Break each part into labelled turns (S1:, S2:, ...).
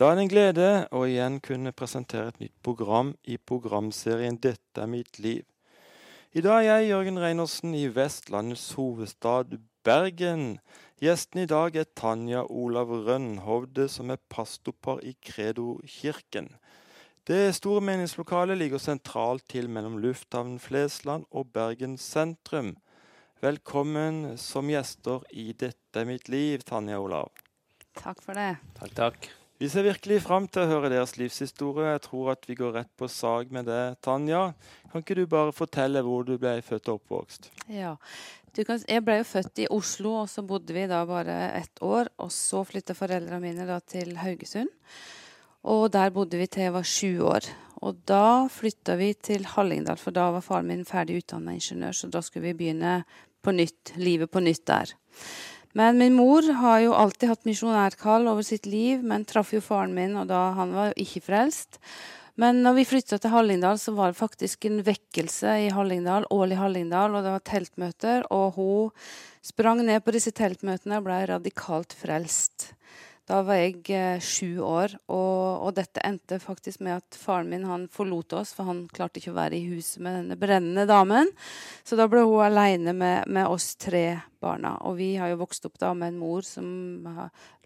S1: Da er det en glede å igjen kunne presentere et nytt program i programserien 'Dette er mitt liv'. I dag er jeg Jørgen Reinersen i Vestlandets hovedstad Bergen. Gjesten i dag er Tanja Olav Rønnhovde, som er pastopar i Credo-kirken. Det store meningslokalet ligger sentralt til mellom lufthavnen Flesland og Bergen sentrum. Velkommen som gjester i 'Dette er mitt liv', Tanja Olav.
S2: Takk for det.
S3: Takk, takk.
S1: Vi ser virkelig fram til å høre deres livshistorie. Jeg tror at vi går rett på sag med det. Tanja, kan ikke du bare fortelle hvor du ble født og oppvokst?
S2: Ja. Kan, jeg ble jo født i Oslo, og så bodde vi da bare ett år. Og så flytta foreldrene mine da til Haugesund. Og der bodde vi til jeg var sju år. Og da flytta vi til Hallingdal, for da var faren min ferdig utdanna ingeniør, så da skulle vi begynne på nytt, livet på nytt der. Men min mor har jo alltid hatt misjonærkall over sitt liv, men traff jo faren min, og da han var jo ikke frelst. Men når vi flytta til Hallingdal, så var det faktisk en vekkelse i Hallingdal, årlig Hallingdal, og det var teltmøter, og hun sprang ned på disse teltmøtene og ble radikalt frelst. Da var jeg eh, sju år, og, og, dette endte faktisk med at faren min han forlot oss, for han klarte ikke å være i huset med denne brennende damen. Så da ble hun aleine med, med, oss tre barna. Og vi har jo vokst opp da med en mor som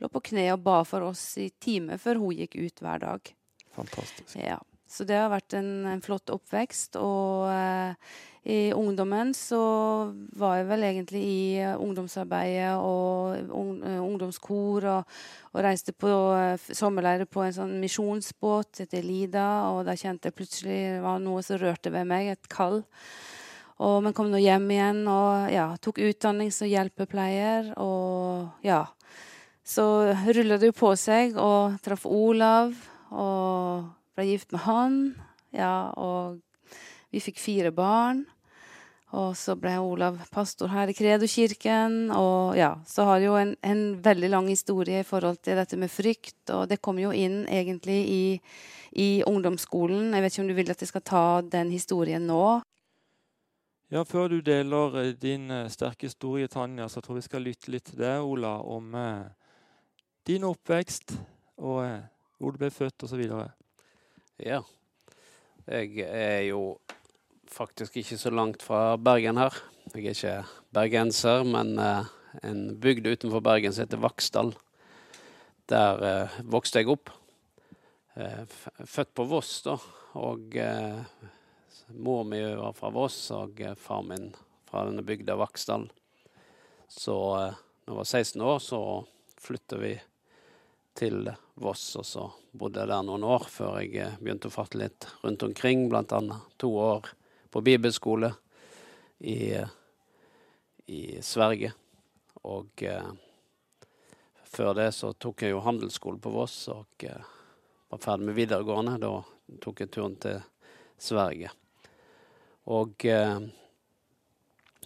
S2: lå på kne og ba for oss i time før hun gikk ut hver dag.
S1: Fantastisk.
S2: Ja. Så det har vært en, en flott oppvekst. Og eh, i ungdommen så var jeg vel egentlig i uh, ungdomsarbeidet og uh, ungdomskor. Og, og, reiste på uh, sommerleire på en sånn misjonsbåt etter Lida. Og da kjente jeg plutselig det var noe som rørte ved meg, et kall. Og, men kom nå hjem igjen og ja, tok utdanning som hjelpepleier. Og ja. Så rulla det jo på seg, og traff Olav. Og ble gift med han. Ja, og vi fikk fire barn. Og så ble Olav pastor her i Kredo-kirken. Og ja, så har jo en, en, veldig lang historie i forhold til dette med frykt. Og det kom jo inn egentlig i, i ungdomsskolen. Jeg vet ikke om du vil at jeg skal ta den historien nå?
S1: Ja, før du deler eh, din uh, sterke historie, Tanja, så tror jeg vi skal lytte litt til deg, Ola, om eh, din oppvekst og eh, hvor du ble født osv.
S3: Ja. Jeg er jo faktisk ikke så langt fra Bergen her. Jeg er ikke bergenser, men uh, en bygd utenfor Bergen som heter Vaksdal. Der uh, vokste jeg opp. Uh, født på Voss, da. Og mor mi var fra Voss, og far min fra denne bygda Vaksdal. Så når jeg var 16 år, så flytta vi til Voss, og så bodde jeg der noen år før jeg begynte å fatte litt rundt omkring, annet to år på bibelskole i, i Sverige. Og eh, før det så tok jeg jo handelsskole på Voss og eh, var ferdig med videregående. Da tok jeg turen til Sverige. Og eh,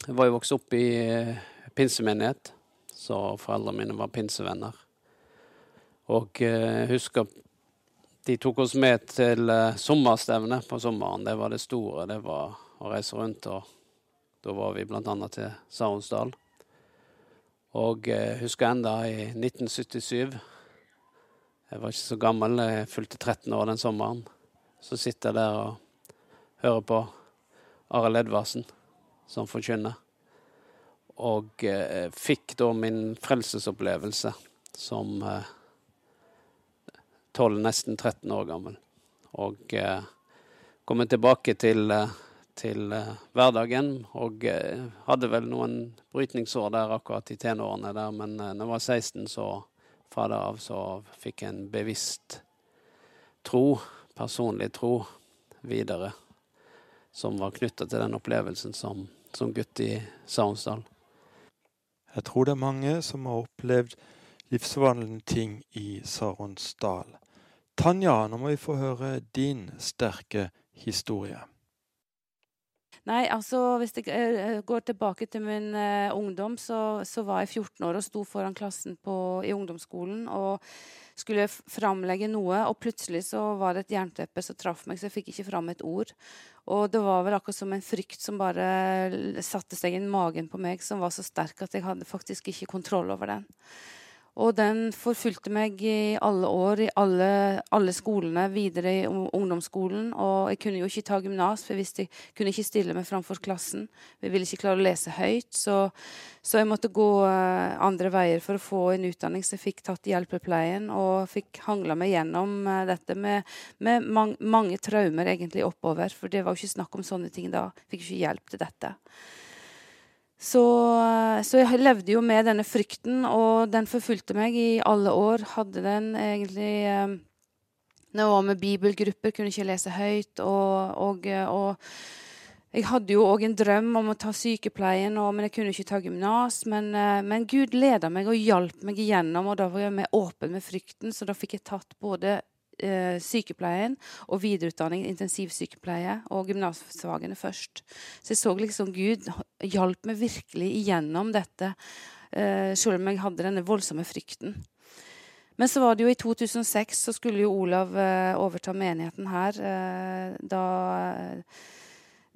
S3: jeg var jo vokst opp i eh, pinsemenighet, så foreldrene mine var pinsevenner. Og jeg eh, husker de tok oss med til sommerstevnet sommerstevne på sommeren. Det var det store. Det var å reise rundt. og Da var vi bl.a. til Saronsdal. Og jeg uh, husker enda i 1977 Jeg var ikke så gammel, jeg fylte 13 år den sommeren. Så sitter jeg der og hører på Arild Edvardsen som forkynner. Og eh, fikk da min frelsesopplevelse som uh, 12, nesten 13 år gammel. Og eh, kom tilbake til, eh, til eh, hverdagen. Og eh, hadde vel noen brytningsår der akkurat i tenårene der, men eh, når jeg var 16, så fra det av så fikk jeg en bevisst tro, personlig tro, videre. Som var knytta til den opplevelsen som, som gutt i Sarnsdal.
S1: Jeg tror det er mange som har opplevd livsforvandlende ting i Saronsdal. Tanja, nå må vi få høre din sterke historie.
S2: Nei, altså hvis jeg uh, går tilbake til min uh, ungdom, så, så, var jeg 14 år og sto foran klassen på, i ungdomsskolen og skulle framlegge noe. Og plutselig så var det et jernteppe som traff meg, så jeg fikk ikke fram et ord. Og det var vel akkurat som en frykt som bare satte seg i magen på meg, som var så sterk at jeg hadde faktisk ikke kontroll over den. Og den forfulgte meg i alle år, i alle, alle skolene, videre i ungdomsskolen. Og jeg kunne jo ikke ta gymnas, for jeg visste kunne ikke stille meg framfor klassen. Vi ville ikke klare å lese høyt, så, så jeg måtte gå uh, andre veier for å få en utdanning. Så jeg fikk tatt hjelpepleien og fikk hangla meg gjennom uh, dette med, med mang, mange traumer egentlig oppover. For det var jo ikke snakk om sånne ting da. Fikk ikke hjelp til dette. Så, så, jeg levde jo med denne frykten, og den forfulgte meg i alle år. Hadde den egentlig eh, Når jeg var med bibelgrupper, kunne ikke lese høyt. Og, og, og jeg hadde jo òg en drøm om å ta sykepleien, og, men jeg kunne ikke ta gymnas. Men, eh, men, Gud leda meg og hjalp meg igjennom, og da var jeg mer åpen med frykten. Så da fikk jeg tatt både eh, sykepleien og videreutdanning, intensivsykepleie og gymnasfagene først. Så jeg så liksom Gud hjalp meg virkelig igjennom dette, eh, selv om jeg hadde denne voldsomme frykten. Men så var det jo i 2006 så skulle jo Olav eh, overta menigheten her. Eh, da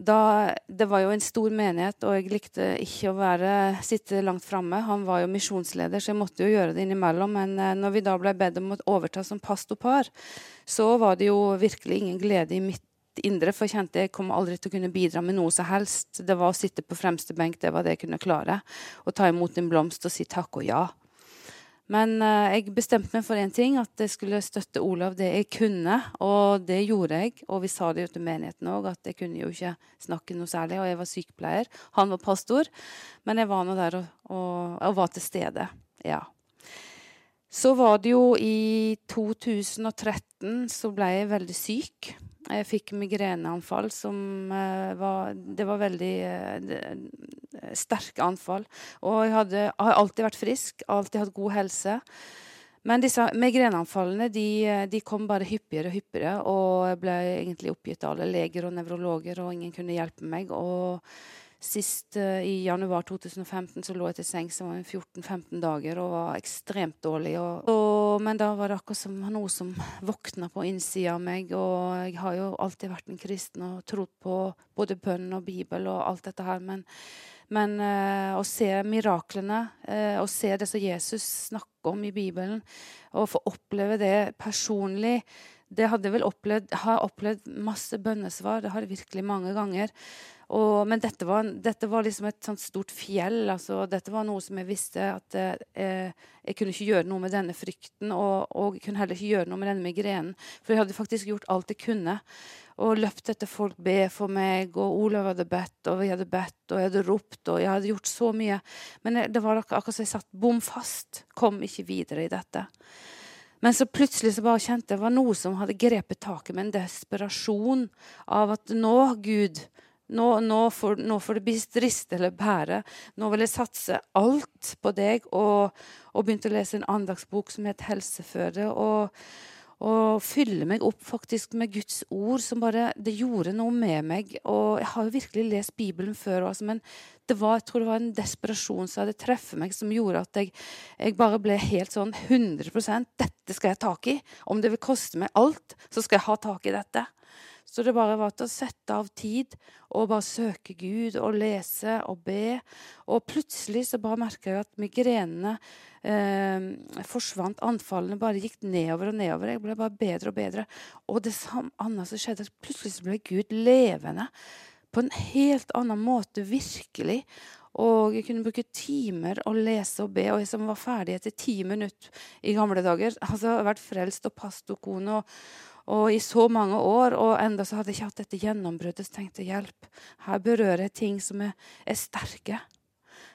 S2: da, det var jo en stor menighet, og jeg likte ikke å være, sitte langt framme. Han var jo misjonsleder, så jeg måtte jo gjøre det innimellom. Men eh, når vi da ble bedt om å overta som pastopar, så var det jo virkelig ingen glede i mitt indre. For jeg kjente jeg kom aldri til å kunne bidra med noe som helst. Det var å sitte på fremste benk, det var det jeg kunne klare. Å ta imot en blomst og si takk og ja. Men uh, jeg bestemte meg for én ting, at jeg skulle støtte Olav det jeg kunne. Og det gjorde jeg. Og vi sa det jo til menigheten òg, at jeg kunne jo ikke snakke noe særlig. Og jeg var sykepleier. Han var pastor. Men jeg var nå der og, og, og var til stede. Ja. Så var det jo i 2013 så ble jeg veldig syk. Jeg fikk migreneanfall som uh, var Det var veldig uh, sterke anfall. Og jeg hadde, har alltid vært frisk, alltid hatt god helse. Men disse migreneanfallene de, de, kom bare hyppigere og hyppigere. Og jeg ble egentlig oppgitt av alle leger og nevrologer, og ingen kunne hjelpe meg. Og Sist uh, i januar 2015 så lå jeg til sengs i 14-15 dager og var ekstremt dårlig. Og, og, men da var det akkurat som noe som våkna på innsida av meg. Og jeg har jo alltid vært en kristen og trodd på både bønn og Bibel og alt dette her. Men, men uh, å se miraklene, uh, å se det som Jesus snakker om i Bibelen, og få oppleve det personlig det hadde vel opplevd, har opplevd masse bønnesvar. Det har jeg virkelig mange ganger. Og, men dette var, dette var, liksom et sånt stort fjell. Altså, dette var noe som jeg visste at eh, jeg kunne ikke gjøre noe med denne frykten. Og, og jeg kunne heller ikke gjøre noe med denne migrenen. For jeg hadde faktisk gjort alt jeg kunne. Og løpt etter folk, be for meg, og Olav hadde bedt, og vi hadde bedt, og jeg hadde ropt, og jeg hadde gjort så mye. Men det var akkurat som jeg satt bom fast. Kom ikke videre i dette. Men så plutselig så bare kjente jeg det var noe som hadde grepet taket med en desperasjon av at nå, Gud, nå, nå, får, nå får det bli riste eller bære. Nå vil jeg satse alt på deg. Og, og begynte å lese en andagsbok som het 'Helseføde'. og og fylle meg opp faktisk med Guds ord, som bare Det gjorde noe med meg. Og jeg har jo virkelig lest Bibelen før, altså, men det var, jeg tror det var en desperasjon som hadde treffet meg, som gjorde at jeg, jeg bare ble helt sånn 100 Dette skal jeg ha tak i. Om det vil koste meg alt, så skal jeg ha tak i dette. Så det bare var til å sette av tid og bare søke Gud og lese og be. Og plutselig så bare merka jeg at migrenene eh, forsvant. Anfallene bare gikk nedover og nedover. Jeg ble bare bedre og bedre. Og det samme annet som skjedde, plutselig så ble Gud levende på en helt annen måte, virkelig. Og jeg kunne bruke timer å lese og be. Og jeg som var ferdig etter ti minutter i gamle dager. altså Vært frelst og pastorkone og, og, i så mange år. Og enda så hadde jeg ikke hatt dette gjennombruddet. Så tenkte jeg hjelp. Her berører jeg ting som er, er sterke.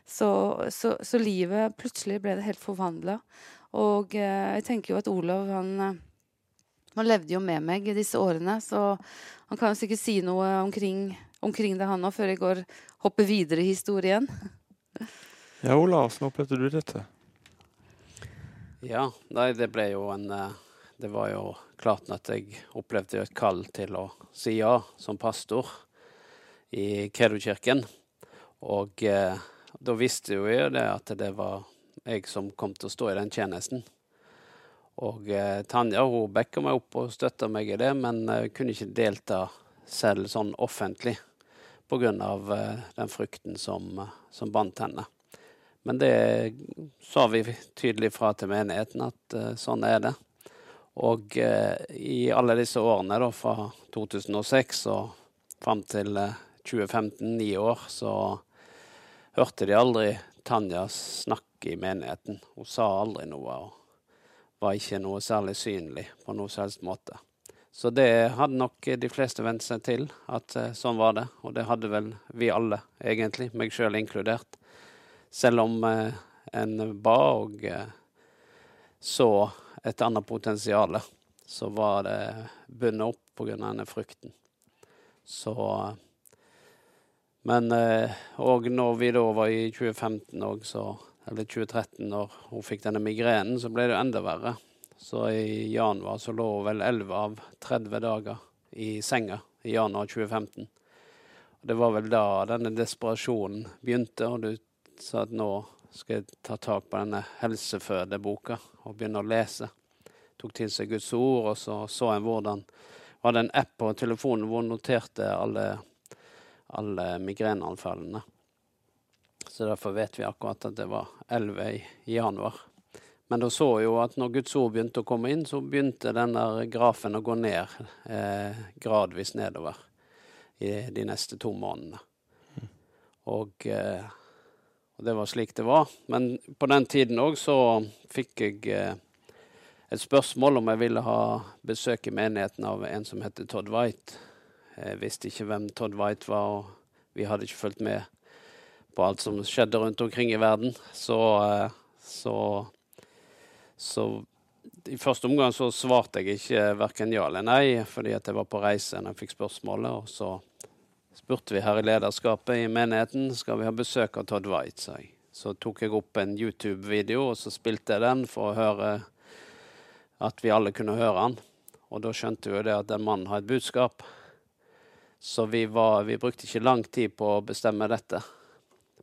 S2: Så, så, så, livet Plutselig ble det helt forvandla. Og eh, jeg tenker jo at Olav han, eh, han levde jo med meg i disse årene, så han kan jo sikkert si noe omkring, omkring det, han òg, før jeg går, hopper videre i historien.
S1: ja, Olav, hvordan opplevde du dette?
S3: Ja, nei, det ble jo en eh, Det var jo klart at jeg opplevde et kall til å si ja som pastor i Kedokirken. Og eh, da visste jo jeg det at det var jeg som kom til å stå i den tjenesten. Og eh, Tanja hun backa meg opp og støtta meg i det, men eh, kunne ikke delta selv sånn offentlig pga. Eh, den frykten som, som bandt henne. Men det sa vi tydelig fra til menigheten at eh, sånn er det. Og uh, i alle disse årene, da, fra 2006 og fram til uh, 2015, ni år, så hørte de aldri Tanja snakke i menigheten. Hun sa aldri noe og var ikke noe særlig synlig på noe som helst måte. Så det hadde nok de fleste vent seg til, at sånn var det. Og det hadde vel vi alle, egentlig, meg sjøl inkludert. Selv om eh, en ba og eh, så et annet potensial, så var det bundet opp pga. denne frykten. Så Men òg eh, når vi da var i 2015 òg, eller 2013, når hun fikk denne migrenen, så ble det enda verre. Så i januar så lå hun vel 11 av 30 dager i senga i januar 2015. Og det var vel da denne desperasjonen begynte, og du sa at nå skal jeg ta tak på denne helsefødeboka og begynne å lese. Tok til seg Guds ord, og så så jeg hvordan var det en app på telefonen hvor jeg noterte alle, alle migreneanfallene. Så derfor vet vi akkurat at det var 11 i januar. Men da så jo at når Guds ord begynte å komme inn, så begynte den der grafen å gå ned eh, gradvis nedover i de neste to månedene. Mm. Og eh, og det var slik det var. Men på den tiden òg så fikk jeg eh, et spørsmål om jeg ville ha besøk i menigheten av en som heter Todd White. Jeg visste ikke hvem Todd White var, og vi hadde ikke fulgt med på alt som skjedde rundt omkring i verden. Så, eh, så, så i første omgang så svarte jeg ikke verken ja eller nei, fordi at jeg var på reise når jeg fikk spørsmålet. Og så spurte vi her i lederskapet i menigheten skal vi ha besøk av Todd White. sa. Så tok jeg opp en YouTube-video og så spilte jeg den for å høre at vi alle kunne høre han. Og da skjønte vi jo det at den mannen har et budskap. Så vi, var, vi brukte ikke lang tid på å bestemme dette.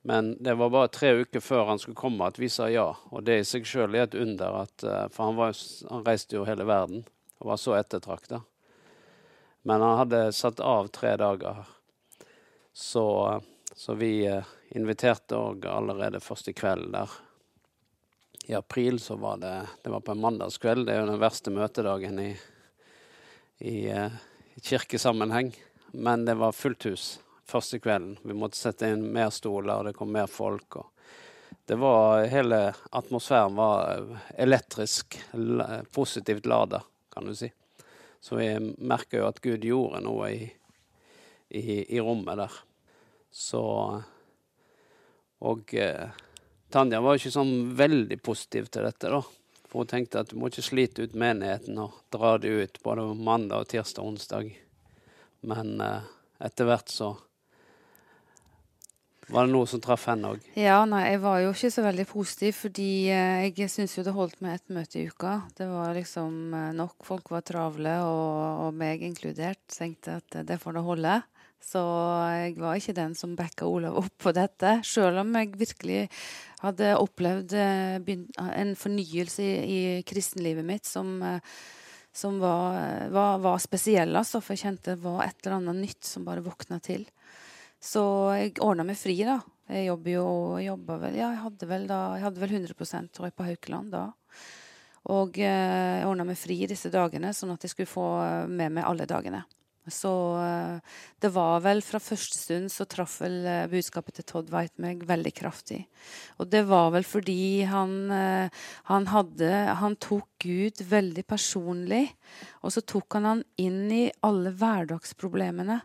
S3: Men det var bare tre uker før han skulle komme at vi sa ja. Og det i seg sjøl er et under, at, eh, for han, var, han, reiste jo hele verden og var så ettertrakta. Men han hadde satt av tre dager. Så, så vi eh, inviterte òg allerede første kveld der. I april så var det Det var på en mandagskveld. Det er jo den verste møtedagen i, i, eh, i kirkesammenheng. Men det var fullt hus første kvelden. Vi måtte sette inn mer stoler, og det kom mer folk. det var, Hele atmosfæren var eh, elektrisk, positivt lada, kan du si. Så vi merker jo at Gud gjorde noe i, i, i rommet der. Så Og eh, Tanja var ikke sånn veldig positiv til dette, da. For hun tenkte at du må ikke slite ut menigheten og dra det ut både mandag, og tirsdag og onsdag. Men eh, etter hvert så var det noe som traff henne òg?
S2: Ja, nei, jeg var jo ikke så veldig positiv, fordi eh, jeg syns jo det holdt med ett møte i uka. Det var liksom eh, nok. Folk var travle, og, og meg inkludert. Tenkte at det får det holde. Så jeg var ikke den som backa Olav opp på dette. Selv om jeg virkelig hadde opplevd eh, en fornyelse i, kristenlivet mitt som, som var, var, var, spesiell. Altså, for jeg kjente det var et eller annet nytt som bare våkna til. Så jeg ordna meg fri, da. Jeg jobber jo jobba vel Ja, jeg hadde vel da Jeg hadde vel 100 tror jeg, på Haukeland da. Og eh, jeg ordna meg fri disse dagene, sånn at jeg skulle få med meg alle dagene. Så eh, det var vel fra første stund så traff vel eh, budskapet til Todd White meg veldig kraftig. Og det var vel fordi han, eh, han hadde Han tok Gud veldig personlig, og så tok han han inn i alle hverdagsproblemene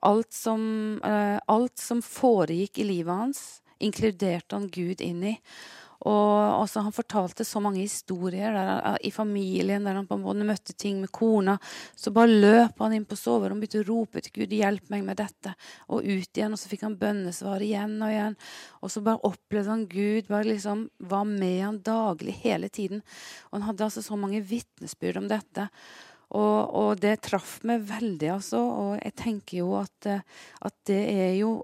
S2: alt som, alt som foregikk i livet hans, inkluderte han Gud inn i. Og også, Han fortalte så mange historier der, uh, i familien der han på en måte møtte ting med kona. Så bare løp han inn på soverommet og begynte å rope til Gud 'hjelp meg med dette'. Og ut igjen, og så fikk han bønnesvar igjen og igjen. Og så bare opplevde han Gud bare liksom var med han daglig hele tiden. Og han hadde altså så mange vitnesbyrd om dette. Og, og, det traff meg veldig, altså. Og jeg tenker jo at, eh, at, det er jo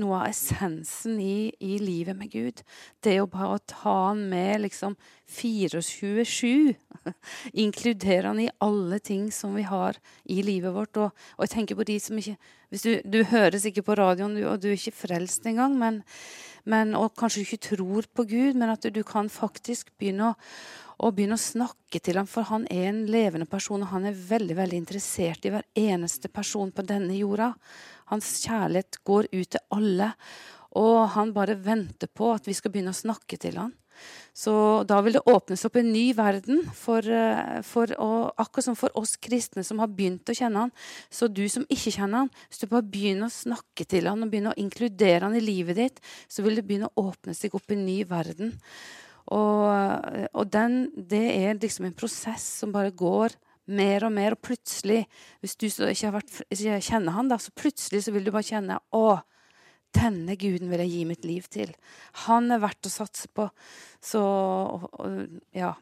S2: noe av essensen i, i, livet med Gud. Det å bare ta han med liksom 24-7. Inkludere han i alle ting som vi har i livet vårt. Og, og jeg tenker på de som ikke Du, du høres ikke på radioen, og du er ikke frelst engang, men, men, og kanskje du ikke tror på Gud, men at du, du kan faktisk begynne å, å begynne å snakke til ham, for han er en levende person, og han er veldig veldig interessert i hver eneste person på denne jorda. Hans kjærlighet går ut til alle. Og han bare venter på at vi skal begynne å snakke til han. Så da vil det åpnes opp en ny verden, for, eh, for å, akkurat som for oss kristne som har begynt å kjenne han. Så du som ikke kjenner han, hvis du bare begynner å snakke til han og begynner å inkludere han i livet ditt, så vil det begynne å åpne seg opp en ny verden. Og, og den, det er liksom en prosess som bare går mer og mer. Og plutselig, hvis du ikke, vært, ikke kjenner han, da, så plutselig så vil du bare kjenne Å, denne guden vil jeg gi mitt liv til. Han er verdt å satse på. Så ja.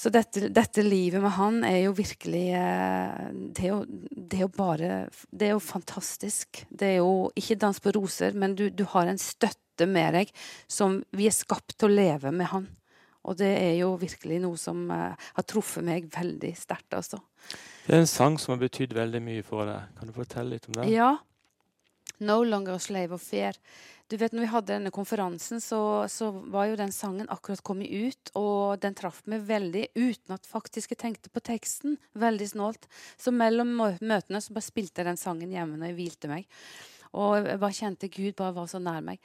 S2: Så dette, dette, livet med han er jo virkelig eh, det er jo, det er jo, bare Det er jo fantastisk. Det er jo ikke dans på roser, men du, du har en støtte med deg som vi er skapt til å leve med han. Og det er jo virkelig noe som uh, har truffet meg veldig sterkt. Altså.
S1: Det er en sang som har betydd veldig mye for deg. Kan du fortelle litt om den?
S2: Ja. 'No Longer a Slave of Fear'. Du vet, når vi hadde denne konferansen, så, så, var jo den sangen akkurat kommet ut. Og den traff meg veldig uten at faktisk jeg tenkte på teksten. Veldig snålt. Så mellom møtene så bare spilte jeg den sangen hjemme når jeg hvilte meg. Og jeg bare kjente Gud bare var så nær meg.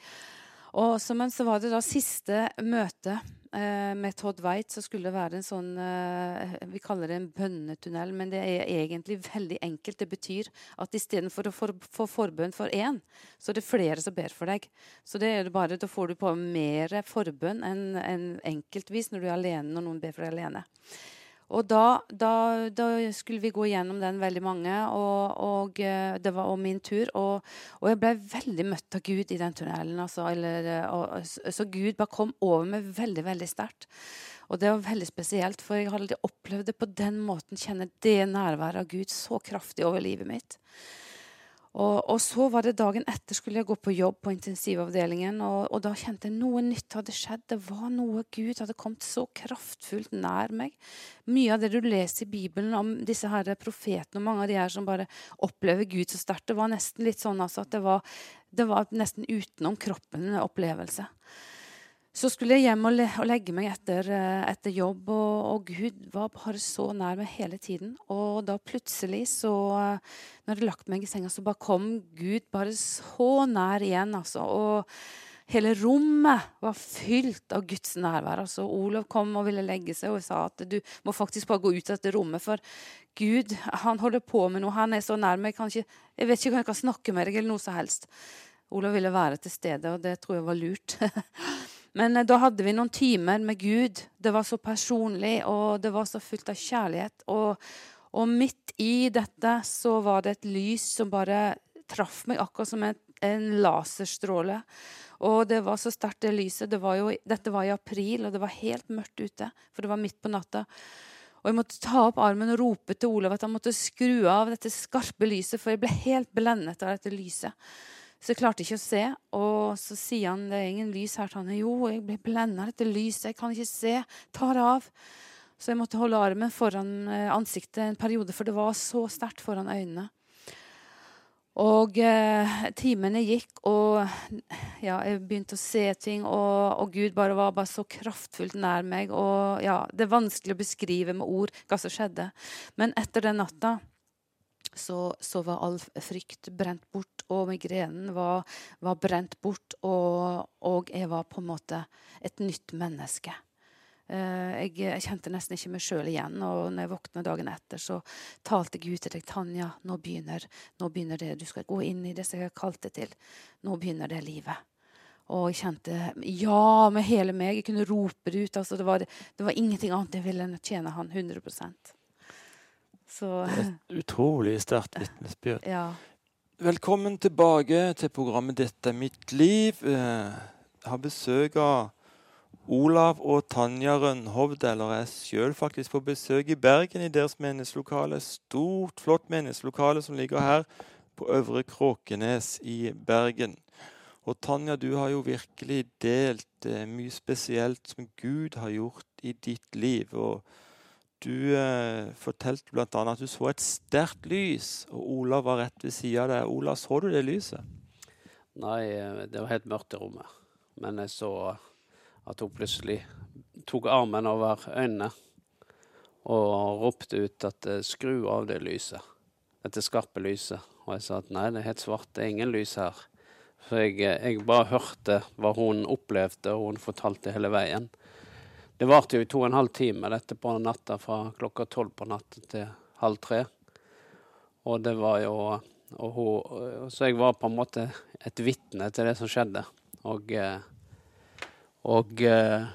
S2: Og så, men så var det da siste møte med Todd White så skulle det være en sånn eh, Vi kaller det en bønnetunnel, men det er egentlig veldig enkelt. Det betyr at istedenfor å få for, forbønn for én, så er det flere som ber for deg. Så det er det bare, da får du på mer forbønn enn en enkeltvis når du er alene når noen ber for deg alene. Og da, da, da, skulle vi gå gjennom den, veldig mange, og, og eh, det var også min tur. Og, og, jeg ble veldig møtt av Gud i den tunnelen. Altså, eller, og, så Gud bare kom over meg veldig, veldig sterkt. Og det var veldig spesielt, for jeg hadde opplevd det på den måten. Kjenne det nærværet av Gud så kraftig over livet mitt. Og, og, så var det dagen etter skulle jeg gå på jobb på intensivavdelingen. Og, og, da kjente jeg noe nytt hadde skjedd. Det var noe Gud hadde kommet så kraftfullt nær meg. Mye av det du leser i Bibelen om disse her profetene og mange av de her som bare opplever Gud så sterkt, det var nesten litt sånn altså at det var, det var nesten utenom kroppen en opplevelse. Så skulle jeg hjem og, le og legge meg etter, eh, etter jobb, og, og, Gud var bare så nær meg hele tiden. Og da plutselig, så Når jeg hadde lagt meg i senga, så bare kom Gud bare så nær igjen, altså. Og hele rommet var fylt av Guds nærvær. Altså, Olav kom og ville legge seg og sa at du må faktisk bare gå ut av dette rommet. For Gud han holder på med noe. Han er så nær meg. Jeg, jeg vet ikke om jeg kan snakke med deg, eller noe som helst. Olav ville være til stede, og det tror jeg var lurt. Men eh, da hadde vi noen timer med Gud. Det var så personlig, og det var så fullt av kjærlighet. Og, og midt i dette så var det et lys som bare traff meg akkurat som en, en laserstråle. Og det var så sterkt, det lyset. Det var jo, dette var i april, og det var helt mørkt ute. For det var midt på natta. Og jeg måtte ta opp armen og rope til Olav at han måtte skru av dette skarpe lyset, for jeg ble helt blendet av dette lyset. Så jeg klarte ikke å se. Og så sier han det er ingen lys her. Han, jo, jeg blir blenda av dette lyset. Jeg kan ikke se. Ta det av. Så jeg måtte holde armen foran eh, ansiktet en periode, for det var så sterkt foran øynene. Og eh, timene gikk, og ja, jeg begynte å se ting, og, og, Gud bare var bare så kraftfullt nær meg. Og ja, Det er vanskelig å beskrive med ord hva som skjedde. Men etter den natta så, så, var all frykt brent bort, og migrenen var, var brent bort. Og, og, jeg var på en måte et nytt menneske. Uh, jeg, jeg, kjente nesten ikke meg sjøl igjen. Og når jeg våkna dagen etter, så talte Gud til deg, Tanja, nå begynner, nå begynner det. Du skal gå inn i det som jeg har kalt det til. Nå begynner det livet. Og jeg kjente ja med hele meg. Jeg kunne rope det ut. Altså, det, var, det var ingenting annet jeg ville enn å tjene han 100
S1: så, Et utrolig sterkt vitnesbyrd.
S2: Ja.
S1: Velkommen tilbake til programmet 'Dette er mitt liv'. Jeg har besøk av Olav og Tanja Rønhovd, eller jeg sjøl faktisk på besøk i Bergen i deres menighetslokale. Stort, flott menighetslokale som ligger her på Øvre Kråkenes i Bergen. Og Tanja, du har jo virkelig delt eh, mye spesielt som Gud har gjort i ditt liv. Og du eh, fortalte bl.a. at du så et sterkt lys, og Olav var rett ved sida av deg. Olav, så du det lyset?
S3: Nei, eh, det var helt mørkt i rommet. Men jeg så at hun plutselig tok armen over øynene og ropte ut at eh, skru av det lyset. Dette skarpe lyset. Og jeg sa at nei, det er helt svart, det er ingen lys her. For jeg, eh, jeg bare hørte hva hun opplevde, og hun fortalte hele veien. Det varte jo i to og en halv time, dette på natta fra klokka tolv på natten til halv tre. Og det var jo og hun, Så jeg var på en måte et vitne til det som skjedde. Og, eh, og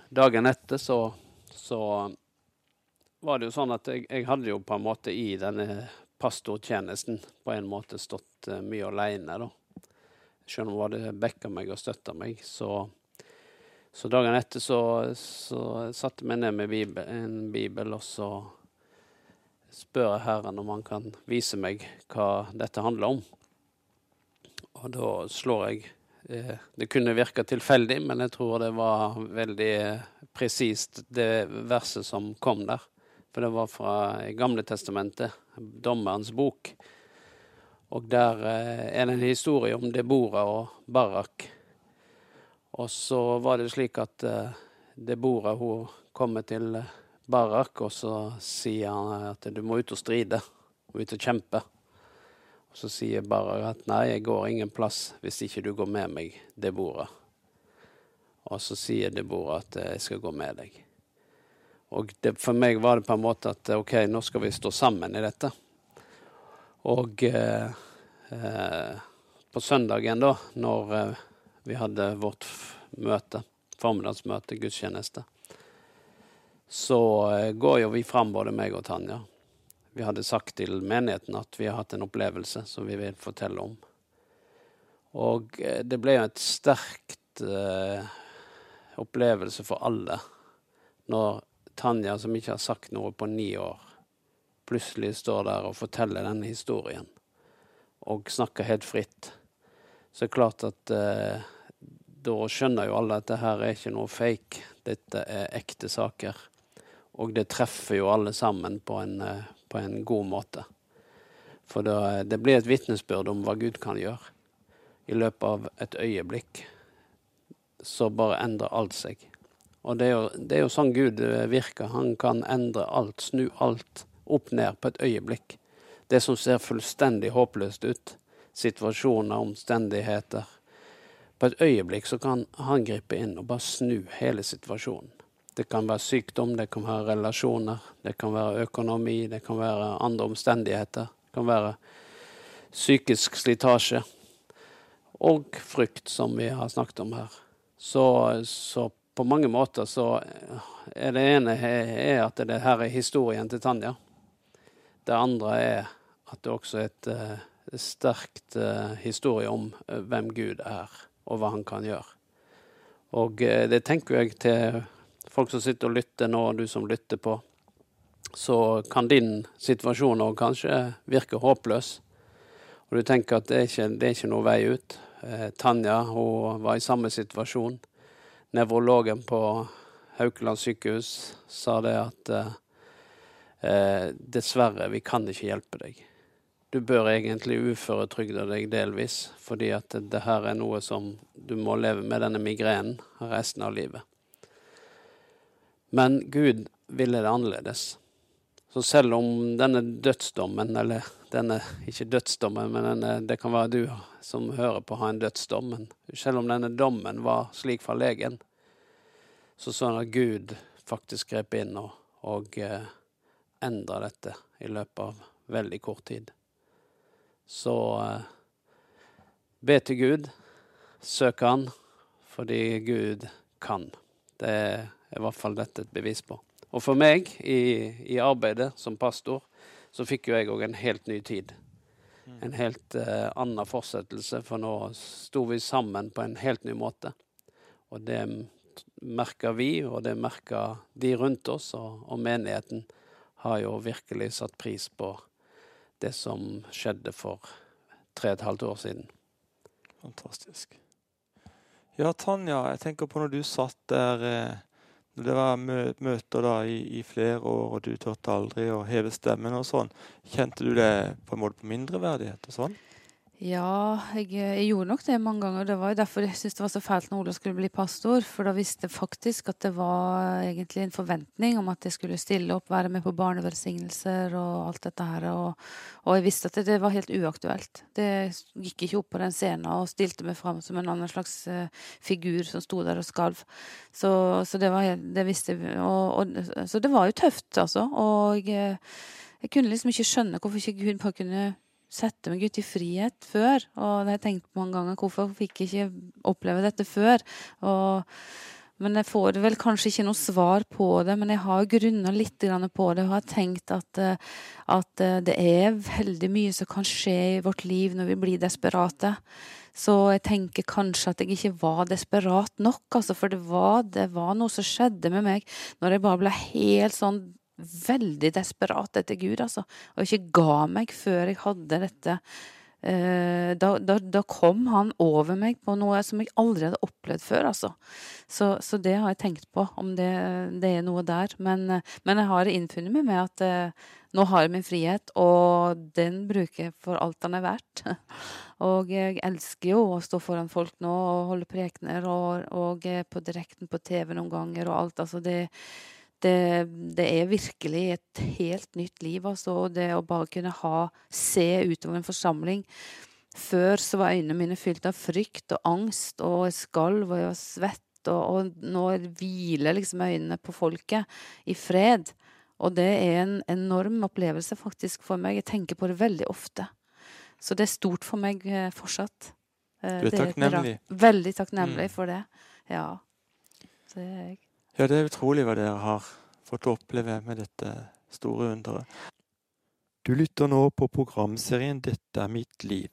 S3: dagen etter så, så var det jo sånn at jeg, jeg, hadde jo på en måte i denne pastortjenesten på en måte stått uh, mye aleine, da. Selv om hun hadde backa meg og støtta meg, så Så dagen etter så, så satte jeg meg ned med bibel, en bibel, og så spør jeg Herren om han kan vise meg hva dette handler om. Og da slår jeg eh, Det kunne virke tilfeldig, men jeg tror det var veldig presist, det verset som kom der. For det var fra Gamle testamentet, Dommerens bok. Og der eh, er det en historie om Debora og Barak. Og så var det slik at eh, Debora hun kommer til Barak, og så sier han at du må ut og stride. Og ut og kjempe. Og så sier Barak at nei, jeg går ingen plass hvis ikke du går med meg, Debora. Og så sier Debora at jeg skal gå med deg. Og det, for meg var det på en måte at OK, nå skal vi stå sammen i dette. Og eh, eh, på søndagen, da, når eh, vi hadde vårt møte, formiddagsmøte, gudstjeneste, så eh, går jo vi fram, både meg og Tanja. Vi hadde sagt til menigheten at vi har hatt en opplevelse som vi vil fortelle om. Og eh, det ble jo et sterkt eh, opplevelse for alle når Tanja, som ikke har sagt noe på ni år, plutselig står der og forteller denne historien, og snakker helt fritt, så er det klart at eh, da skjønner jo alle at dette her er ikke noe fake. Dette er ekte saker. Og det treffer jo alle sammen på en, eh, på en god måte. For det, det blir et vitnesbyrd om hva Gud kan gjøre. I løpet av et øyeblikk så bare endrer alt seg. Og det er, jo, det er jo sånn Gud eh, virker. Han kan endre alt, snu alt opp ned på et øyeblikk. Det som ser fullstendig håpløst ut, situasjoner, omstendigheter På et øyeblikk så kan han gripe inn og bare snu hele situasjonen. Det kan være sykdom, det kan være relasjoner, det kan være økonomi, det kan være andre omstendigheter. Det kan være psykisk slitasje og frykt, som vi har snakket om her. Så, så på mange måter så er det ene er at det her er historien til Tanja. Det andre er at det også er et uh, sterkt uh, historie om uh, hvem Gud er, og hva han kan gjøre. Og det tenker jeg til folk som sitter og lytter nå, og du som lytter på. Så kan din situasjon òg kanskje virke håpløs. Og du tenker at det er ikke, det er ikke noe vei ut. Tanja hun var i samme situasjon nevrologen på Haukeland sykehus sa det at eh, eh, dessverre, vi kan ikke hjelpe deg. Du bør egentlig uføretrygde deg delvis, fordi at det her er noe som du må leve med denne migrenen resten av livet. Men Gud ville det annerledes. Så selv om denne dødsdommen, eller denne, ikke dødsdommen, men denne, det kan være du som hører på, har en dødsdom, men selv om denne dommen var slik fra legen, så sånn at Gud faktisk grep inn og, og eh, endra dette i løpet av veldig kort tid. Så eh, be til Gud, søk Han, fordi Gud kan. Det er i hvert fall dette et bevis på. Og for meg i, i arbeidet som pastor, så fikk jo jeg òg en helt ny tid. En helt uh, annen fortsettelse, for nå sto vi sammen på en helt ny måte. Og det merker vi, og det merker de rundt oss, og, og menigheten har jo virkelig satt pris på det som skjedde for tre og et halvt år siden.
S1: Fantastisk. Ja, Tanja, jeg tenker på når du satt der eh, når det var mø møter da i, i, flere år, og du turte aldri å heve stemmen og sånn, kjente du det på en måte på mindreverdighet og sånn?
S2: Ja, jeg, jeg, gjorde nok det mange ganger. Det var jo derfor jeg syntes det var så fælt når Ola skulle bli pastor. For da visste jeg faktisk at det var egentlig en forventning om at jeg skulle stille opp, være med på barnevelsignelser og alt dette her. Og, og jeg visste at det, det, var helt uaktuelt. Det gikk ikke opp på den scenen og stilte meg fram som en annen slags uh, figur som sto der og skalv. Så, så det, var, det visste jeg. Så det var jo tøft, altså. Og jeg, jeg kunne liksom ikke skjønne hvorfor ikke Gud bare kunne sette meg ut i frihet før. Og det har jeg tenkt mange ganger. Hvorfor fikk jeg ikke oppleve dette før? Og, men jeg får vel kanskje ikke noe svar på det, men jeg har grunna litt på det og har tenkt at, eh, at, eh, det er veldig mye som kan skje i vårt liv når vi blir desperate. Så jeg tenker kanskje at jeg ikke var desperat nok, altså, for det var, det var noe som skjedde med meg når jeg bare ble helt sånn veldig desperat etter Gud, altså. Og ikke ga meg før jeg hadde dette. Eh, da, da, da, kom han over meg på noe som jeg aldri hadde opplevd før, altså. Så, så det har jeg tenkt på, om det, det er noe der. Men, men, jeg har innfunnet meg med at eh, nå har jeg min frihet, og den bruker jeg for alt den er verdt. Og jeg elsker jo å stå foran folk nå og holde prekener, og, og på direkten på TV noen ganger og alt. Altså det det, det, er virkelig et helt nytt liv. Altså. Det å bare kunne ha, se utover en forsamling. Før så var øynene mine fylt av frykt og angst, og jeg skalv og jeg var svett. Og, og nå hviler liksom øynene på folket i fred. Og det er en enorm opplevelse faktisk for meg. Jeg tenker på det veldig ofte. Så det er stort for meg eh, fortsatt.
S1: Eh, du er takknemlig?
S2: Veldig takknemlig mm. for det. Ja. Det er jeg.
S1: Ja, det er utrolig hva dere har fått oppleve med dette store underet. Du lytter nå på programserien Dette er mitt liv.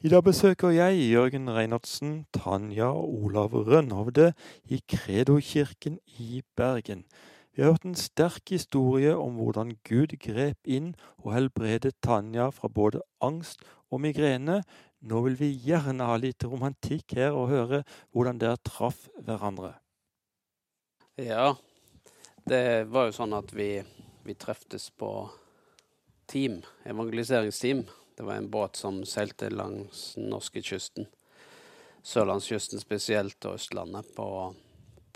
S1: I dag besøker jeg Jørgen Reinertsen, Tanja og Olav Rønhovde i Kredo-kirken i Bergen. Vi har hørt en sterk historie om hvordan Gud grep inn og helbredet Tanja fra både angst og migrene. Nå vil vi gjerne ha litt romantikk her og høre hvordan dere traff hverandre.
S3: Ja, det var jo sånn at vi, vi treftes på team, evangeliseringsteam. Det var en båt som seilte langs norskekysten. Sørlandskysten spesielt, og Østlandet på,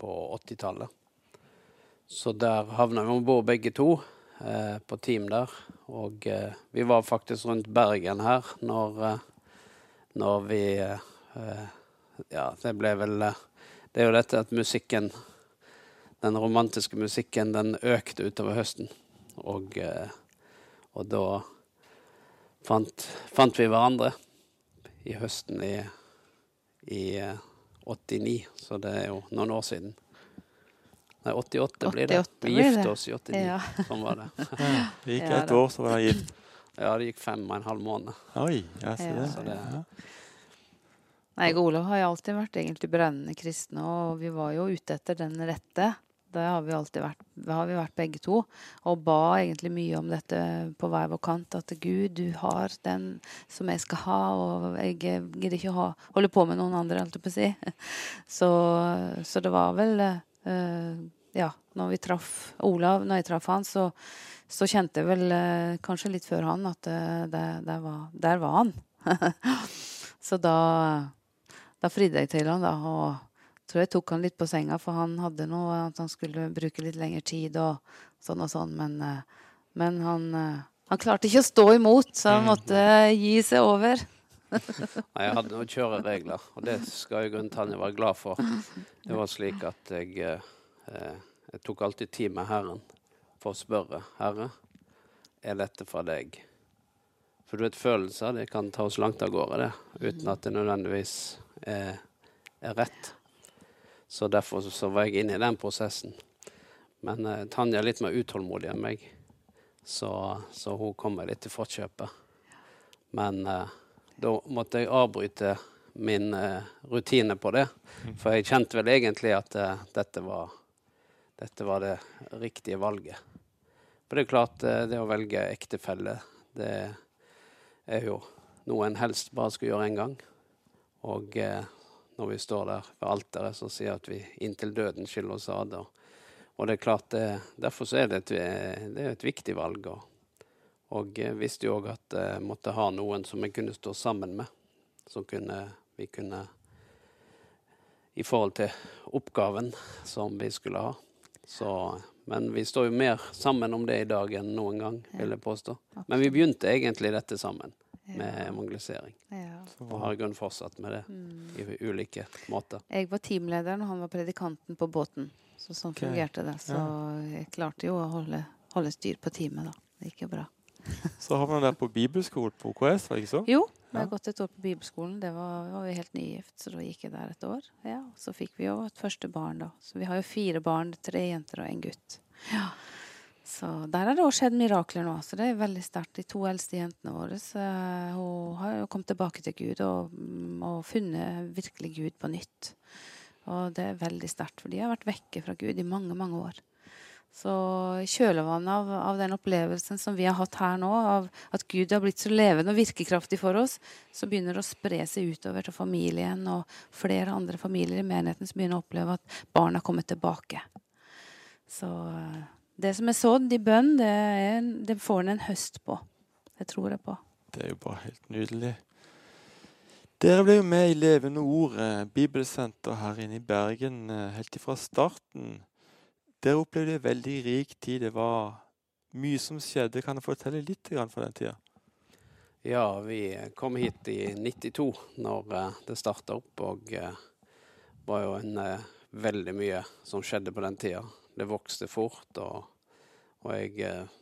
S3: på 80-tallet. Så der havna vi om bord begge to, eh, på team der. Og eh, vi var faktisk rundt Bergen her når, eh, når vi eh, Ja, det ble vel eh, Det er jo dette at musikken den romantiske musikken den økte utover høsten. Og, eh, og da fant, fant, vi hverandre i høsten i, i 89, eh, så det er jo noen år siden. Nei, 88 blir det. Vi gifta oss i 89. Ja. Sånn var det.
S1: Ja, det gikk ett år, så var dere gift.
S3: Ja, det gikk fem og en halv måned.
S1: Oi, ja, så det. Så det ja.
S2: Nei, Olav har jo alltid vært egentlig brennende kristne, og vi var jo ute etter den rette. Det har vi alltid vært, har vi vært begge to. Og ba egentlig mye om dette på hver vår kant. At Gud, du har den som jeg skal ha, og jeg gidder ikke å holde på med noen andre, holdt jeg på å si. Så, så, det var vel uh, Ja, når vi traff Olav, når jeg traff han, så, så kjente jeg vel uh, kanskje litt før han at uh, det, der, var, der var han. så da, da fridde jeg til han, da. og tror jeg tok han litt på senga, for han hadde noe at han skulle bruke litt lengre tid og sånn og sånn. Men, eh, men han, eh, han, klarte ikke å stå imot, så han mm. måtte gi seg over.
S3: Nei, jeg hadde noen kjøreregler, og det skal jo grunnen Tanja være glad for. Det var slik at jeg, eh, jeg tok alltid tid med Herren for å spørre Herre, er dette fra deg? For du vet, følelser det kan ta oss langt av gårde, det, uten at det nødvendigvis er, er rett. Så derfor så var jeg inne i den prosessen. Men uh, Tanja er litt mer utålmodig enn meg, så, så hun kommer litt til forkjøpet. Men uh, da måtte jeg avbryte min uh, rutine på det. For jeg kjente vel egentlig at dette var, dette, var, det riktige valget. For det er klart, det å velge ektefelle, det er jo noe en helst bare skal gjøre én gang. Og eh, når vi står der ved alteret, som sier at vi inntil døden skiller oss ad. Og, det er klart, det, derfor så er det et, det er et viktig valg. Og, og jeg visste jo òg at jeg måtte ha noen som jeg kunne stå sammen med. Som kunne, vi kunne I forhold til oppgaven som vi skulle ha. Så, men vi står jo mer sammen om det i dag enn noen gang, vil jeg påstå. Men vi begynte egentlig dette sammen med evangelisering. Ja. Og har i grunnen fortsatt med det mm. i ulike måter.
S2: Jeg var teamlederen, og han var predikanten på båten. Så sånn okay. fungerte det. Så ja. jeg klarte jo å holde, holde, styr på teamet, da. Det gikk jo bra.
S1: så har man der på bibelskolen på OKS, var det ikke så?
S2: Jo, vi har gått et år på bibelskolen. Det var, var vi helt nygift, så da gikk jeg der et år. Ja, Så fikk vi jo et første barn, da. Så vi har jo fire barn, tre jenter og en gutt. Ja. Så der har det òg skjedd mirakler nå, så det er veldig sterkt. De to eldste jentene våre uh, hun har jo kommet tilbake til Gud og, mm, og, funnet virkelig Gud på nytt. Og det er veldig sterkt, for de har vært vekke fra Gud i mange, mange år. Så i kjølvannet av, av, den opplevelsen som vi har hatt her nå, av at Gud har blitt så levende og virkekraftig for oss, så begynner det å spre seg utover til familien og flere andre familier i menigheten som begynner å oppleve at barna kommer tilbake. Så uh, det som er sådd i bønn, det, er, det får en en høst på. Det tror jeg på.
S1: Det er jo bare helt nydelig. Dere ble jo med i Levende Ord, eh, bibelsenter her inne i Bergen, eh, helt ifra starten. Dere opplevde en veldig rik tid. Det var mye som skjedde. Kan du fortelle litt fra den tida?
S3: Ja, vi kom hit i 92 når eh, det starta opp, og det var jo en veldig mye som skjedde på den tida det vokste fort. Og, og jeg eh,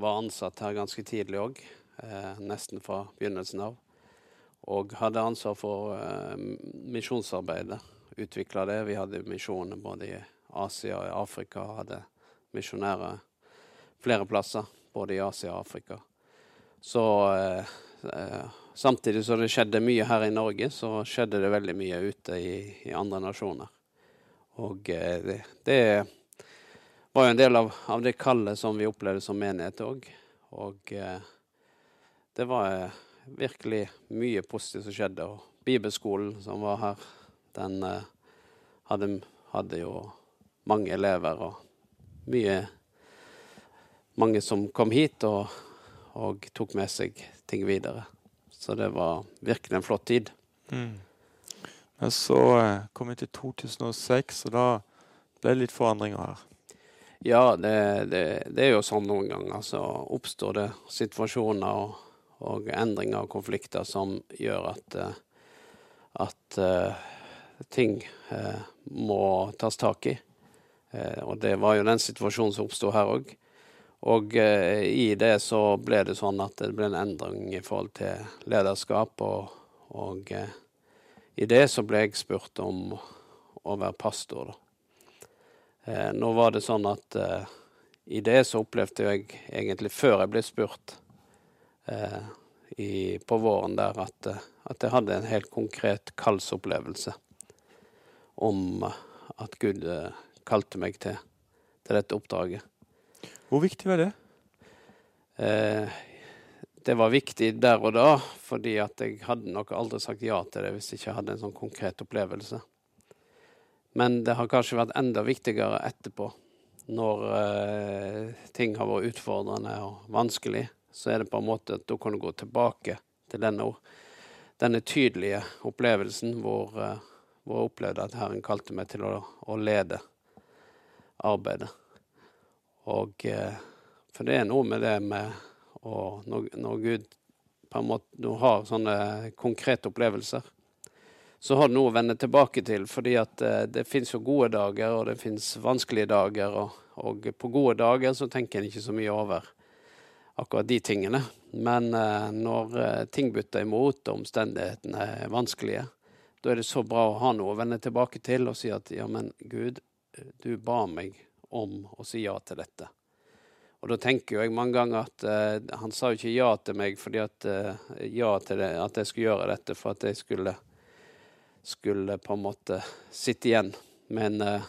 S3: var ansatt her ganske tidlig òg, eh, nesten fra begynnelsen av. Og hadde ansvar for eh, misjonsarbeidet. Utvikla det. Vi hadde misjoner både i Asia og i Afrika. Hadde misjonærer flere plasser, både i Asia og Afrika. Så eh, eh, samtidig som det skjedde mye her i Norge, så skjedde det veldig mye ute i, i andre nasjoner. Og eh, det, det, var jo en del av, av det kallet som vi opplevde som menighet òg. Og eh, det var eh, virkelig mye positivt som skjedde. Og bibelskolen som var her, den eh, hadde, hadde, jo mange elever og mye Mange som kom hit og, og, tok med seg ting videre. Så det var virkelig en flott tid. Mm.
S1: Men så eh, kom vi til 2006, og da ble det litt forandringer her.
S3: Ja, det, det, det, er jo sånn noen ganger. Så oppstår det situasjoner og, og endringer og konflikter som gjør at, eh, at uh, ting uh, må tas tak i. Uh, og det var jo den situasjonen som oppsto her òg. Og i det så ble det sånn at det ble en endring i forhold til lederskap. Og, og i det så ble jeg spurt om å være pastor, da. Eh, nå var det sånn at eh, i det så opplevde jeg egentlig før jeg ble spurt eh, i, på våren der at, eh, at, jeg hadde en helt konkret kallsopplevelse om at Gud eh, kalte meg til, til, dette oppdraget.
S1: Hvor viktig var det?
S3: Eh, det var viktig der og da, fordi at jeg hadde nok aldri sagt ja til det hvis jeg ikke hadde en sånn konkret opplevelse. Men det har kanskje vært enda viktigere etterpå. Når eh, ting har vært utfordrende og vanskelig, så er det på en måte at da kan du gå tilbake til denne, denne tydelige opplevelsen hvor, eh, hvor jeg opplevde at Herren kalte meg til å, å lede arbeidet. Og eh, For det er noe med det med å når, når Gud på en måte har sånne konkrete opplevelser, så har noe å vende tilbake til. fordi at eh, det fins jo gode dager, og det fins vanskelige dager. Og, og, på gode dager så tenker en ikke så mye over akkurat de tingene. Men eh, når eh, ting butter imot, og omstendighetene er vanskelige, da er det så bra å ha noe å vende tilbake til og si at ja, men Gud, du ba meg om å si ja til dette. Og da tenker jeg mange ganger at uh, han sa jo ikke ja til meg fordi at, uh, ja til det, at jeg skulle gjøre dette for at jeg skulle skulle på en måte sitte igjen med, en, eh,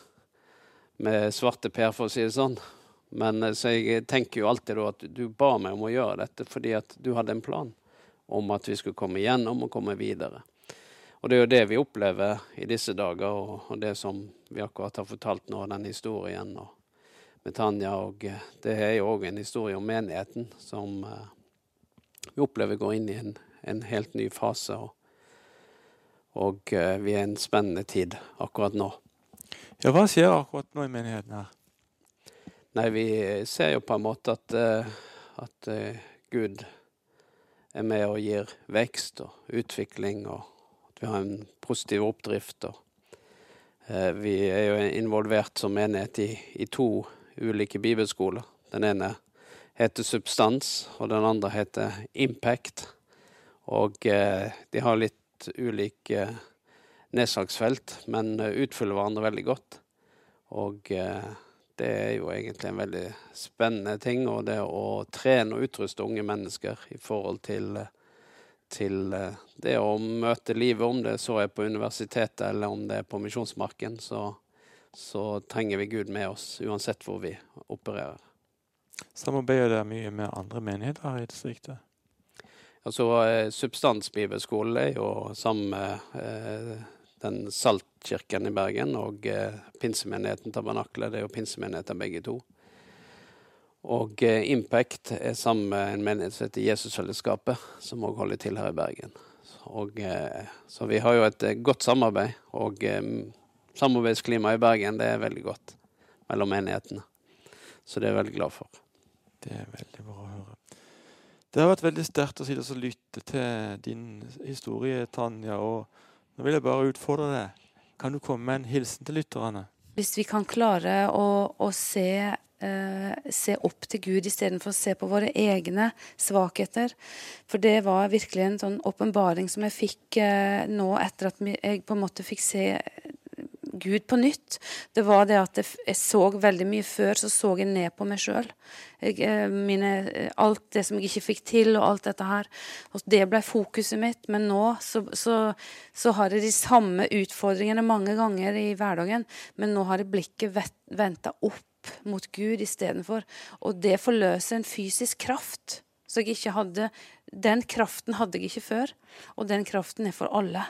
S3: med svarte per, for å si det sånn. Men eh, Så jeg tenker jo alltid da at du ba meg om å gjøre dette fordi at du hadde en plan. om at vi skulle komme igjennom og komme videre. Og det er jo det vi opplever i disse dager, og, og det som vi akkurat har fortalt nå, den historien og, med Tanja. Og eh, det er jo òg en historie om menigheten som vi opplever går inn i en, en helt ny fase. Og, og uh, vi er i en spennende tid akkurat nå.
S1: Ja, Hva skjer akkurat nå i menigheten her?
S3: Nei, vi ser jo på en måte at, uh, at Gud er med og gir vekst og utvikling, og at vi har en positiv oppdrift. vi er jo involvert som menighet i, i to ulike bibelskoler. Den ene heter Substans, og den andre heter Impact. Og eh, de har litt ulike eh, nedslagsfelt, men eh, utfyller hverandre veldig godt. Og eh, det er jo egentlig en veldig spennende ting. Og det å trene og utruste unge mennesker i forhold til, til det å møte livet, om det så er på universitetet eller om det er på Misjonsmarken, så så trenger vi Gud med oss uansett hvor vi opererer.
S1: Samarbeider dere mye med andre menigheter i distriktet?
S3: Altså, eh, Substansbibelskolen er jo sammen med eh, den Saltkirken i Bergen og eh, pinsemenigheten Tabernakle. Det er jo pinsemenigheter begge to. Og Impact er sammen med en menighet som heter Jesusfellesskapet, som òg holder til her i Bergen. Og, så vi har jo et godt samarbeid. og samarbeidsklimaet i Bergen det er veldig godt mellom menighetene. Så det er jeg veldig glad for.
S1: Det er veldig bra å høre. Det har vært veldig sterkt å sitte og lytte til din historie, Tanja. og Nå vil jeg bare utfordre deg. Kan du komme med en hilsen til lytterne?
S2: Hvis vi kan klare å, å se, eh, se, opp til Gud istedenfor å se på våre egne svakheter. For det var virkelig en sånn åpenbaring som jeg fikk eh, nå etter at jeg på en måte fikk se Gud på nytt. Det var det at jeg så veldig mye før, så så jeg ned på meg sjøl. Eh, alt det som jeg ikke fikk til, og alt dette her. Og det ble fokuset mitt. Men nå så, så, så har jeg de samme utfordringene mange ganger i hverdagen. Men nå har jeg blikket venta opp mot Gud istedenfor. Og det forløser en fysisk kraft. Så jeg ikke hadde Den kraften hadde jeg ikke før. Og den kraften er for alle.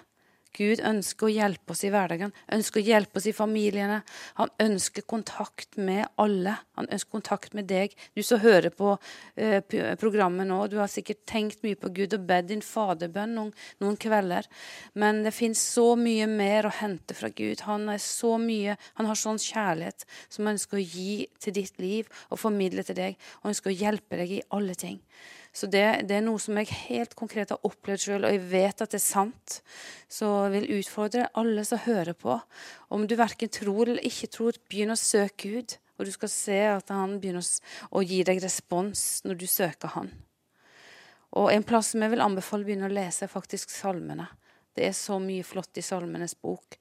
S2: Gud ønsker å hjelpe oss i hverdagen, ønsker å hjelpe oss i familiene. Han ønsker kontakt med alle. Han ønsker kontakt med deg. Du som hører på eh, programmet nå, du har sikkert tenkt mye på Gud og bedt din faderbønn noen, noen, kvelder. Men det fins så mye mer å hente fra Gud. Han, er så mye, han har sånn kjærlighet som han ønsker å gi til ditt liv og formidle til deg. Og ønsker å hjelpe deg i alle ting. Så det, det, er noe som jeg helt konkret har opplevd sjøl, og jeg vet at det er sant. Så jeg vil utfordre alle som hører på. Om du verken tror eller ikke tror, begynn å søke Gud. Og du skal se at han begynner å gi deg respons når du søker han. Og en plass som jeg vil anbefale å begynne å lese, er faktisk salmene. Det er så mye flott i Salmenes bok.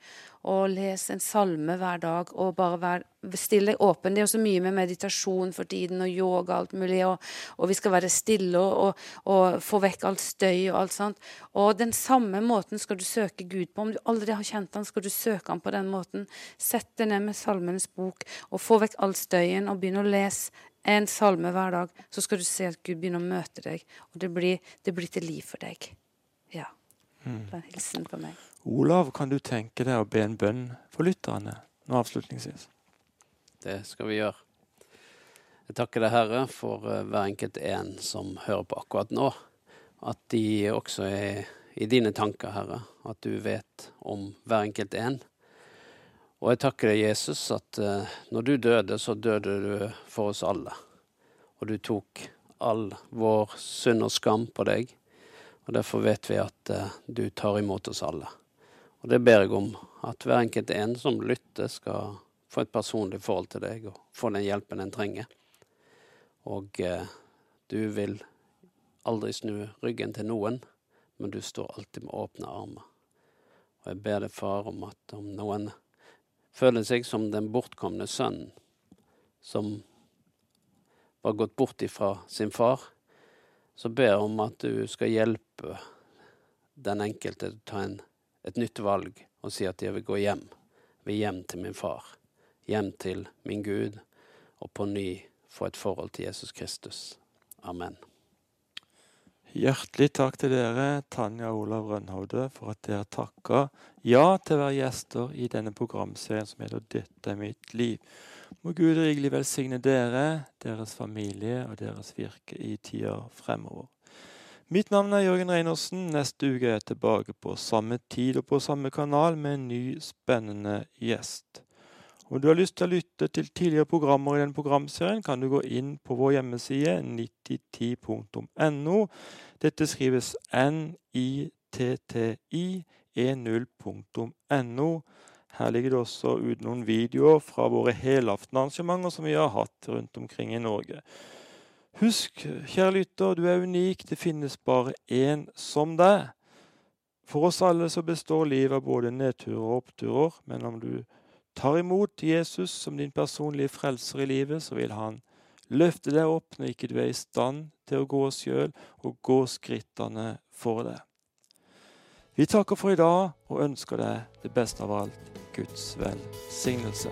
S2: Og les en salme hver dag og bare vær stille åpen. Det er jo så mye med meditasjon for tiden og yoga og alt mulig. Og, og vi skal være stille og, og, få vekk alt støy og alt sånt. Og den samme måten skal du søke Gud på. Om du aldri har kjent han, skal du søke han på den måten. Sett deg ned med Salmenes bok og få vekk all støyen og begynne å lese en salme hver dag. Så skal du se at Gud begynner å møte deg, og det blir, det blir til liv for deg. Ja. Mm. Det er en hilsen for meg.
S1: Olav, kan du tenke deg å be en bønn for lytterne nå avslutningsvis?
S3: Det skal vi gjøre. Jeg takker deg, Herre, for uh, hver enkelt en som hører på akkurat nå. At de også er i dine tanker, Herre. At du vet om hver enkelt en. Og jeg takker deg, Jesus, at uh, når du døde, så døde du for oss alle. Og du tok all vår synd og skam på deg. Og Derfor vet vi at uh, du tar imot oss alle. Og Det ber jeg om at hver enkelt en som lytter, skal få et personlig forhold til deg og få den hjelpen en trenger. Og eh, du vil aldri snu ryggen til noen, men du står alltid med åpne armer. Og jeg ber deg, far, om at om noen føler seg som den bortkomne sønnen som var gått bort ifra sin far, så ber jeg om at du skal hjelpe den enkelte til å ta en, et nytt valg og si at jeg vil gå hjem. Jeg vil hjem til min far. Hjem til min Gud. Og på ny få et forhold til Jesus Kristus. Amen.
S1: Hjertelig takk til dere, Tanja og Olav Rønhovde, for at dere takka ja til å være gjester i denne programserien som heter 'Dette er mitt liv'. Må Gud rikelig velsigne dere, deres familie og deres virke i tida fremover. Mitt navn er Jørgen Reinersen. Neste uke er jeg tilbake på samme tid og på samme kanal med en ny, spennende gjest. Om du har lyst til å lytte til tidligere programmer i denne programserien, kan du gå inn på vår hjemmeside 9010.no. Dette skrives nitti-e0.no. Her ligger det også ut noen videoer fra våre helaftenarrangementer som vi har hatt rundt omkring i Norge. Husk, kjære lytter, du er unik. Det finnes bare én som deg. For oss alle så består livet av både nedturer og oppturer, men om du tar imot Jesus som din personlige frelser i livet, så vil han løfte deg opp når ikke du er i stand til å gå sjøl, og gå skrittene for deg. Vi takker for i dag og ønsker deg det beste av alt Guds velsignelse.